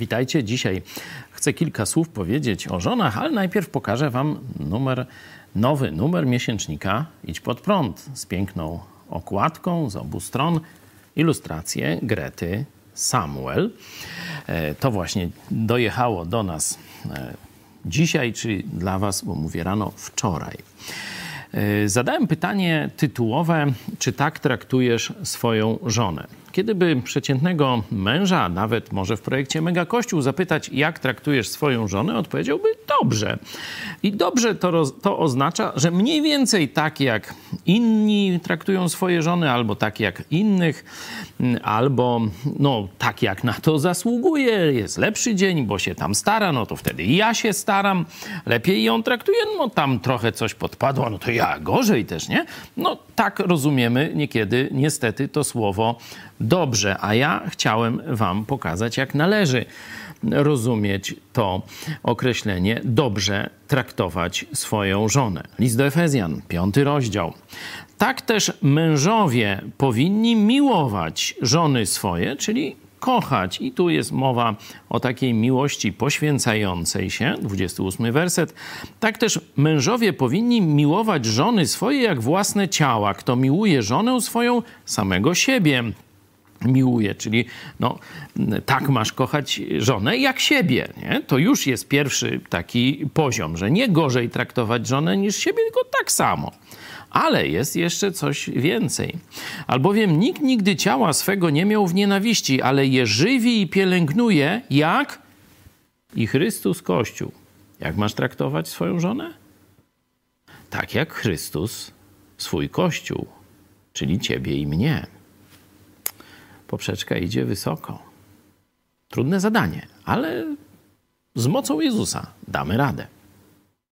Witajcie. Dzisiaj chcę kilka słów powiedzieć o żonach, ale najpierw pokażę Wam numer, nowy numer miesięcznika Idź pod prąd z piękną okładką z obu stron, ilustracje Grety Samuel. E, to właśnie dojechało do nas e, dzisiaj, czyli dla Was, bo mówię rano, wczoraj. E, zadałem pytanie tytułowe, czy tak traktujesz swoją żonę? Kiedyby przeciętnego męża, nawet może w projekcie Mega Kościół, zapytać, jak traktujesz swoją żonę, odpowiedziałby dobrze. I dobrze to, to oznacza, że mniej więcej tak jak inni traktują swoje żony, albo tak jak innych, albo no, tak jak na to zasługuje. Jest lepszy dzień, bo się tam stara, no to wtedy ja się staram, lepiej ją traktuję, no tam trochę coś podpadło, no to ja gorzej też, nie? No tak rozumiemy niekiedy niestety to słowo dobrze, a ja chciałem Wam pokazać, jak należy rozumieć to określenie dobrze traktować swoją żonę. List do Efezjan, piąty rozdział. Tak też mężowie powinni miłować żony swoje, czyli kochać. I tu jest mowa o takiej miłości poświęcającej się, 28 werset. Tak też mężowie powinni miłować żony swoje jak własne ciała. Kto miłuje żonę swoją, samego siebie miłuje, czyli no, tak masz kochać żonę jak siebie. Nie? To już jest pierwszy taki poziom, że nie gorzej traktować żonę niż siebie, tylko tak samo. Ale jest jeszcze coś więcej. Albowiem nikt nigdy ciała swego nie miał w nienawiści, ale je żywi i pielęgnuje, jak i Chrystus Kościół. Jak masz traktować swoją żonę? Tak jak Chrystus swój Kościół, czyli ciebie i mnie poprzeczka idzie wysoko. Trudne zadanie, ale z mocą Jezusa damy radę.